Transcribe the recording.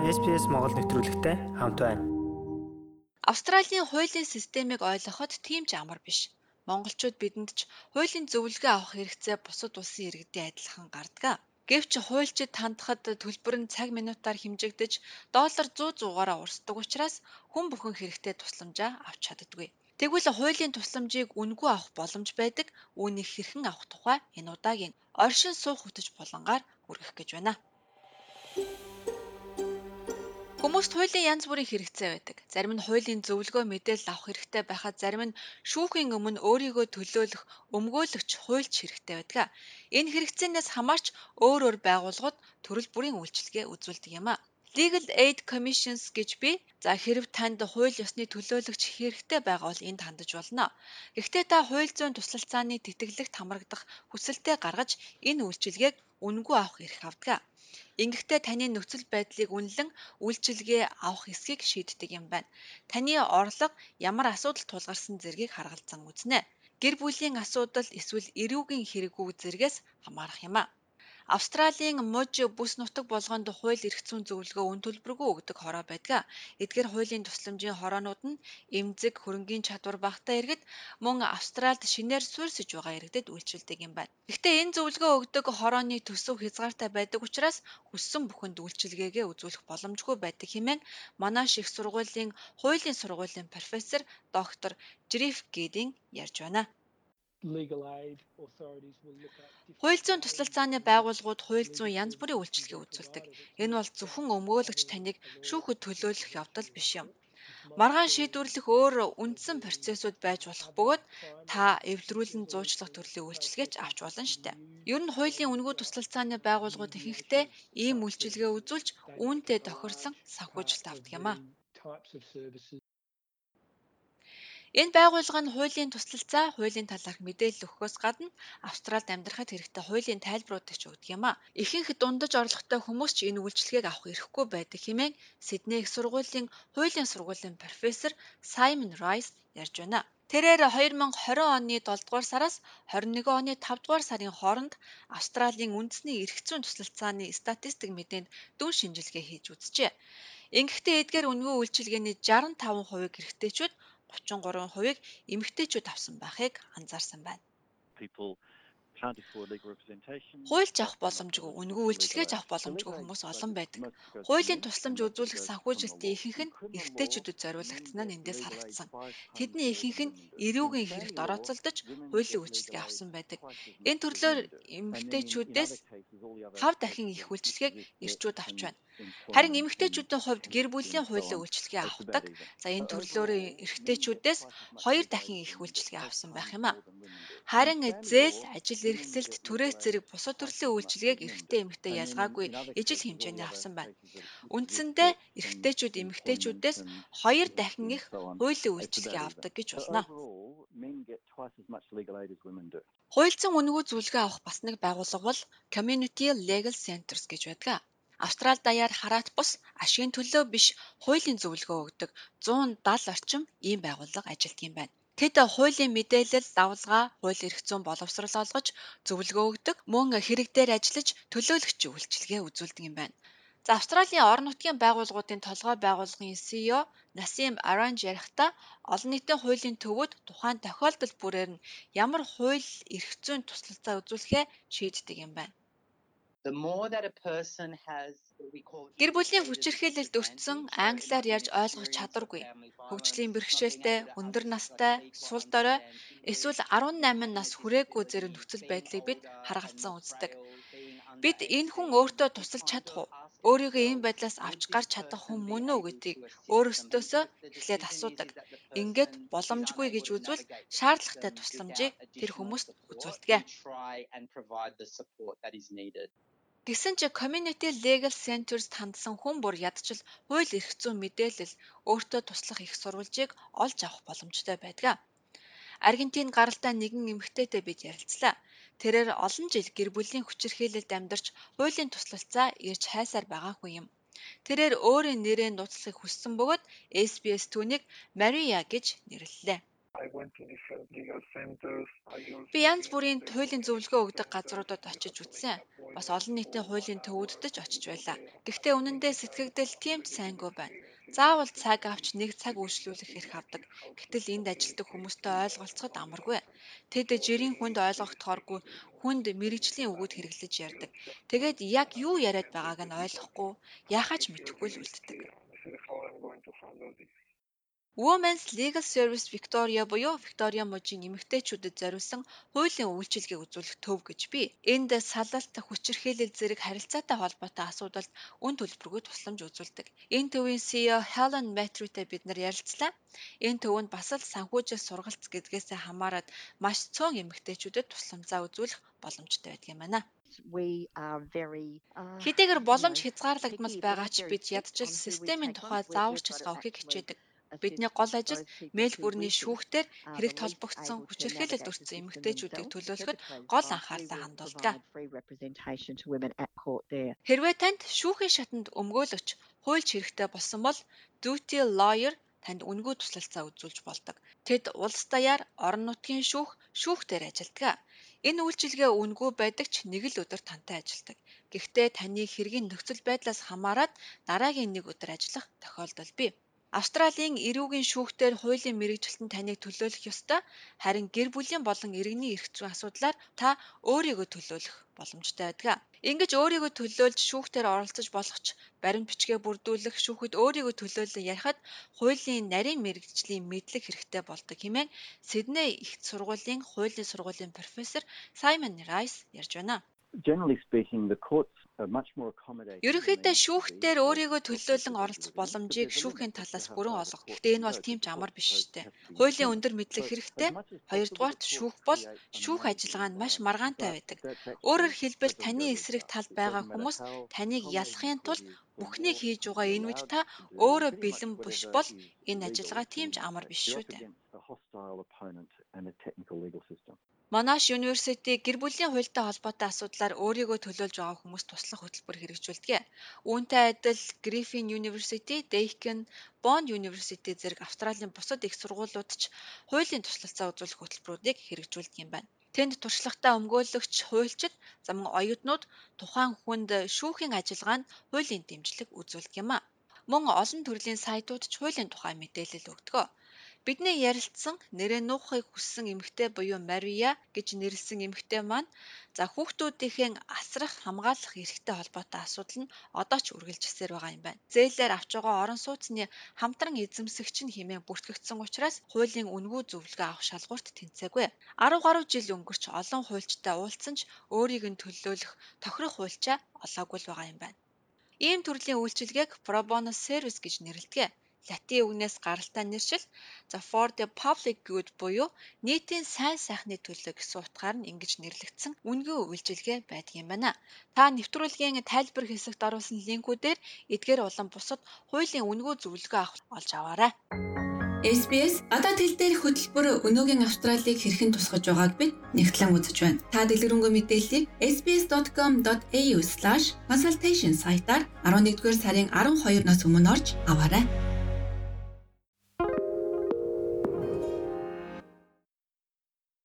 SPS Монгол нэвтрүүлэгтэй хамт байна. Австралийн хуулийн системийг ойлгоход тийм ч амар биш. Монголчууд бидэнд ч хуулийн зөвлөгөө авах хэрэгцээ бусад улсын иргэдийн адилхан гардаг. Гэвч хуульчид хандхад төлбөр нь цаг минутаар хэмжигдэж доллар 100 100-аараа урсдаг учраас хүн бүхэн хэрэгтэй тусламжаа авч чаддаггүй. Тэгвэл хуулийн тусламжийг үнгүй авах боломж байдаг. Үүнийг хэрхэн авах тухай энэ удаагийн оршин суух хөтөж булангаар хүргэх гэж байна. Хүмүүст хуулийн янз бүрийн хэрэгцээ байдаг. Зарим нь хуулийн зөвлөгөө мэдээлэл авах хэрэгтэй байхад зарим нь шүүхийн өмнө өөрийгөө төлөөлөх өмгөөлөгч хуульч хэрэгтэй байдаг. Энэ хэрэгцээнээс хамаарч өөр өөр байгууллагууд төрөл бүрийн үйлчилгээ үзүүлдэг юм а. Legal Aid Commissions гэж би за хэрв танд хууль ёсны төлөөлөгч хэрэгтэй байгаа бол энд хандаж болно. Гэхдээ та хууль зүйн туслалцааны тэтгэлэгт хамрагдах хүсэлтээ гаргаж энэ үйлчилгээг үнэгүй авах эрх авдаг. Ингэхдээ таны нөхцөл байдлыг үнэлэн үйлчилгээ авах эсхийг шийддэг юм байна. Таны орлого ямар асуудал тулгарсан зэргийг харгалзан үзнэ. Гэр бүлийн асуудал эсвэл эрүүгийн хэрэггүй зэргээс хамаарах юм а. Австралийн муж бүс нутаг болгонд хууль эрх зүйн зөвлөгөө үн төлбөргүй өгдөг хороо байдаг. Эдгээр хуулийн тусламжийн хороонууд нь эмзэг, хөрөнгийн чадвар багтаа иргэд мөн Австральд шинээр суурьсэж байгаа иргэдэд үйлчилдэг юм байна. Гэхдээ энэ зөвлөгөө өгдөг хорооны төсөв хязгаартай байдаг учраас хүссэн бүхэнд үйлчилгээгээ үзүүлэх боломжгүй байдаг хэмээн Манаш их сургуулийн хуулийн сургуулийн профессор доктор Жриф Гедин ярьж байна. Хууль зүйн туслалцааны байгууллагууд хууль зүйн янз бүрийн үйлчилгээ үзүүлдэг. Энэ бол зөвхөн өмгөөлөгч таныг шүүхэд төлөөлөх явдал биш юм. Маргаан шийдвэрлэх өөр үндсэн процессыг байж болох бөгөөд та эвлэрүүлэн зуучлах төрлийн үйлчилгээч авч болно штэ. Ер нь хуулийн үнэгүй туслалцааны байгууллагууд ихэнхдээ ийм үйлчилгээ үзүүлж үүнтэй тохирсон санхүүжилт авдаг юм а. Энэ байгууллага нь хуулийн туслалцаа, хуулийн талаарх мэдээлэл өгөхөөс гадна Австральд амьдрахад хэрэгтэй хуулийн тайлбаруудыг ч өгдөг юм а. Ихэнх дундаж орлоготой хүмүүс ч энэ үйлчилгээг авах эрхгүй байдаг хэмээн Сидней их сургуулийн хуулийн сургуулийн профессор Саймон Райс ярьж байна. Тэрээр 2020 оны 7 дугаар сараас 21 оны 5 дугаар сарын хооронд Австралийн үндэсний эрх зүйн туслалцааны статистик мэдээнд дүн шинжилгээ хийж үзжээ. Ингэхдээ эдгээр үнэгүй үйлчилгээний 65% эрэгтэйчүүд 33%-ийг эмэгтэйчүүд авсан байхыг анзаарсан байна. Хуульч авах боломжгүй, үнэгүй үйлчилгээж авах боломжгүй хүмүүс олон байдаг. Хуулийн тусламж үзүүлэх санхүүжилтийн ихэнх нь эрэгтэйчүүдэд зориулагдсан нь эндээс харагдсан. Тэдний ихэнх нь эрүүгийн хэрэгт орооцолдож хуулийн үйлчилгээ авсан байдаг. Энэ төрлөөр эмэгтэйчүүдээс 5 дахин их үйлчилгээг эрчүүд авч байна. Харин эмэгтэйчүүдийн хувьд гэр бүлийн хуулийн үйлчилгээ авдаг. За энэ төрлөөр эрэгтэйчүүдээс 2 дахин их үйлчилгээ авсан байх юм а. Харин зээл, ажил эрхлэлт, түрээс зэрэг бусад төрлийн үйлчилгээг эрэгтэй эмэгтэй ялгаагүй ижил хэмжээний авсан байна. Үндсэндээ эрэгтэйчүүд эмэгтэйчүүдээс 2 дахин их хуулийн үйлчилгээ авдаг гэж болно. Хуульцсан үнэгүй зөвлөгөө авах бас нэг байгууллага бол Community Legal Centers гэж байдаг. Австрали даяар хараат бус ашигын төлөө биш хуулийн зөвлөгөө өгдөг 170 орчим ийм байгууллага ажилтг юм байна. Тэд хуулийн мэдээлэл, давлгаа, хууль эрх зүйн боловсрол олгож зөвлөгөө өгдөг, мөн хэрэг дээр ажиллаж төлөөлөгч үйлчилгээ үзүүлдэг юм байна. За Австралийн орон нутгийн байгууллагуудын толгой байгууллагын CEO Насим Аранж ярихдаа олон нийтийн хуулийн төвүүд тухайн тохиолдол бүрээр нь ямар хууль эрх зүйн туслалцаа үзүүлэхээ шийддэг юм байна. Гэр бүлийн хүчирхийлэлд өртсөн англиар ярьж ойлгох чадваргүй, хөгжлийн бэрхшээлтэй, өндөр настай, сул дорой эсвэл 18 нас хүрээгүй зэрэг нөхцөл байдлыг бид харгалзан үздэг. Бид энэ хүн өөртөө тусалж чадах уу? Өөрийгөө энэ байдлаас авч гарч чадах хүн мөн үү гэдгийг өөрөөсөө эхлээд асуудаг. Ингээд боломжгүй гэж үзвэл шаардлагатай тусламжийг тэр хүмүүст үзүүлдэг. Гэсэн ч Community Legal Centers хандсан хүн бүр ядчил хууль эрх зүйн мэдээлэл өөртөө туслах их сурвалжийг олж авах боломжтой байдаг. Аргентин гаралтай нэгэн эмэгтэйтэй бид ярилцлаа. Тэрээр олон жил гэр бүлийн хүчирхийлэлд амьдарч хуулийн туслалцаа ирж хайсаар байгаагүй юм. Тэрээр өөрийн нэрээ нууцлахыг хүссэн бөгөөд SBS түүнийг Мария гэж нэрлэлээ. Би янз бүрийн хуулийн зөвлөгөө өгдөг газруудад очиж үзсэн. Бас олон нийтийн хуулийн төвүүддэж очиж байлаа. Гэхдээ үнэндээ сэтгэгдэл тийм ч сайнгүй байна. Заавал цаг авч нэг цаг үйлчлүүлэх эрх авдаг. Гэтэл энд ажилтдаг хүмүүстэй ойлголцоход амаргүй. Тэд жирийн хүнд ойлгохдохооргүй хүнд мэрэгжлийн үгүүд хэрэглэж ярьдаг. Тэгээд яг юу яриад байгааг нь ойлгохгүй, яхаач мэдэхгүй л үлддэг. Women's Legal Service Victoria буюу Victoria мужийн эмэгтэйчүүдэд зориулсан хуулийн үйлчилгээг үзүүлэх төв гэж бий. Энд салалт, хүчирхийлэл зэрэг харилцаатай холбоотой асуудалд үн төлбөргүй тусламж үзүүлдэг. Энэ төвийн CEO Helen Matthew-тэй бид нар ярилцлаа. Энэ төвөнд бас л санхүүжил сургалц гэдгээсээ хамаарат маш цөөн эмэгтэйчүүдэд тусламжаа үзүүлэх боломжтой байдаг юм байна. Хэдийгээр боломж хязгаарлагдмал байгаа ч бид ядчил системийн тухай зааварчилгаа өгөхийг хичээдэг. Бидний гол ажил Мельбурний шүүхтэр хэрэгт холбогдсон хүчирхийлэлд өртсөн эмэгтэйчүүдийг төлөөлөхөд гол анхаарлаа хандуулдаг. Хэрвээ танд шүүхийн шатанд өмгөөлөгч хуульч хэрэгтэй болсон бол duty lawyer танд үнгүй туслалцаа үзүүлж болдог. Тэд улс даяар орон нутгийн шүүх шүүхтэр ажилддаг. Энэ үйлчилгээ үнгүй байдаг ч нэг л өдөр тантай ажилдаг. Гэхдээ таны хэргийн нөхцөл байдлаас хамаарат дараагийн нэг өдөр ажиллах тохиолдол бий. Австралийн эрүүгийн шүүхтээр хуулийн мэрэгжилтэн таныг төлөөлөх ёстой. Харин гэр бүлийн болон иргэний эрх зүйн асуудлаар та өөрийгөө төлөөлөх боломжтой байдаг. Ингэж өөрийгөө төлөөлж шүүхтээр оролцож болох ч баримт бичгээ бүрдүүлэх, шүүхэд өөрийгөө төлөөлөн ярихад хуулийн нарийн мэрэгжлийн мэдлэг хэрэгтэй болдог хэмээн Сидней ихт сургуулийн хуулийн сургуулийн профессор Саймон Райс ярьж байна. Generally speaking, the courts Ерөнхийдөө шүүхтээр өөрийгөө төлөөлөн оролцох боломжийг шүүхийн талаас бүрэн олгох. Гэхдээ энэ бол тийм ч амар биш штэ. Хуулийн өндөр мэдлэг хэрэгтэй. Хоёрдугаарт шүүх бол шүүх ажиллагаа нь маш маргаантай байдаг. Өөрөөр хэлбэл таны эсрэг талд байгаа хүмүүс таныг ялахын тулд бүхнийг хийж байгаа энэ үед та өөрөө бэлэн биш бол энэ ажиллагаа тийм ч амар биш шүү дээ. Monash University гэр бүлийн хуультай холбоотой асуудлаар өөрийгөө төлөөлж байгаа хүмүүст туслах хөтөлбөр хэрэгжүүлдэг. Үүнтэй адил Griffin University, Deakin, Bond University зэрэг Австралийн бусад их сургуулиуд ч хуулийн туслалцаа үзүүлэх хөтөлбөрүүдийг хэрэгжүүлдэг юм байна. Тэнд туршлагатай өмгөөлөгч, хуульчид, замун оюутнууд тухайн хүнд шүүхийн ажиллагаанд хуулийн дэмжлэг үзүүлдэг юм а. Мөн олон төрлийн сайтууд ч хуулийн тухай мэдээлэл өгдөг. Бидний ярилцсан нэрээ нуухыг хүссэн эмэгтэй буюу Мария гэж нэрлсэн эмэгтэй маань за хүүхдүүдийнхээ асрах хамгаалах эрхтэй холбоотой асуудал нь одоо ч үргэлжилсээр байгаа юм байна. Зээлээр авч байгаа орон сууцны хамтран эзэмсэгч нь хэмээн бүртгэгдсэн учраас хуулийн үнгүй зөвлөгөө авах шалгуурт тэнцээгүй. 10 гаруй жил өнгөрч олон хуульчтай уулзсан ч өөрийг нь төлөөлөх тохирох хуульчаа олоогүй л байгаа юм байна. Ийм төрлийн үйлчилгээг bono service гэж нэрлэдэг латин үгнээс гаралтай нэршил за for the public good буюу нийтийн сайн сайхны төлөө гэсэн утгаар нь ингэж нэрлэгдсэн үнгүй үйлчилгээ байдаг юм байна. Та нэвтрүүлгийн тайлбар хэсэгт оруулсан линкүүдээр эдгээр болон бусад хуулийн үнгүй зөвлөгөө авах олж аваарай. SBS одоо тэл дээрх хөтөлбөр өнөөгийн Австралийг хэрхэн тусгаж байгааг бид нэгтлэн үзэж байна. Та дэлгэрэнгүй мэдээллийг sbs.com.au/consultation сайтаар 11-р сарын 12-наас өмнө орж аваарай.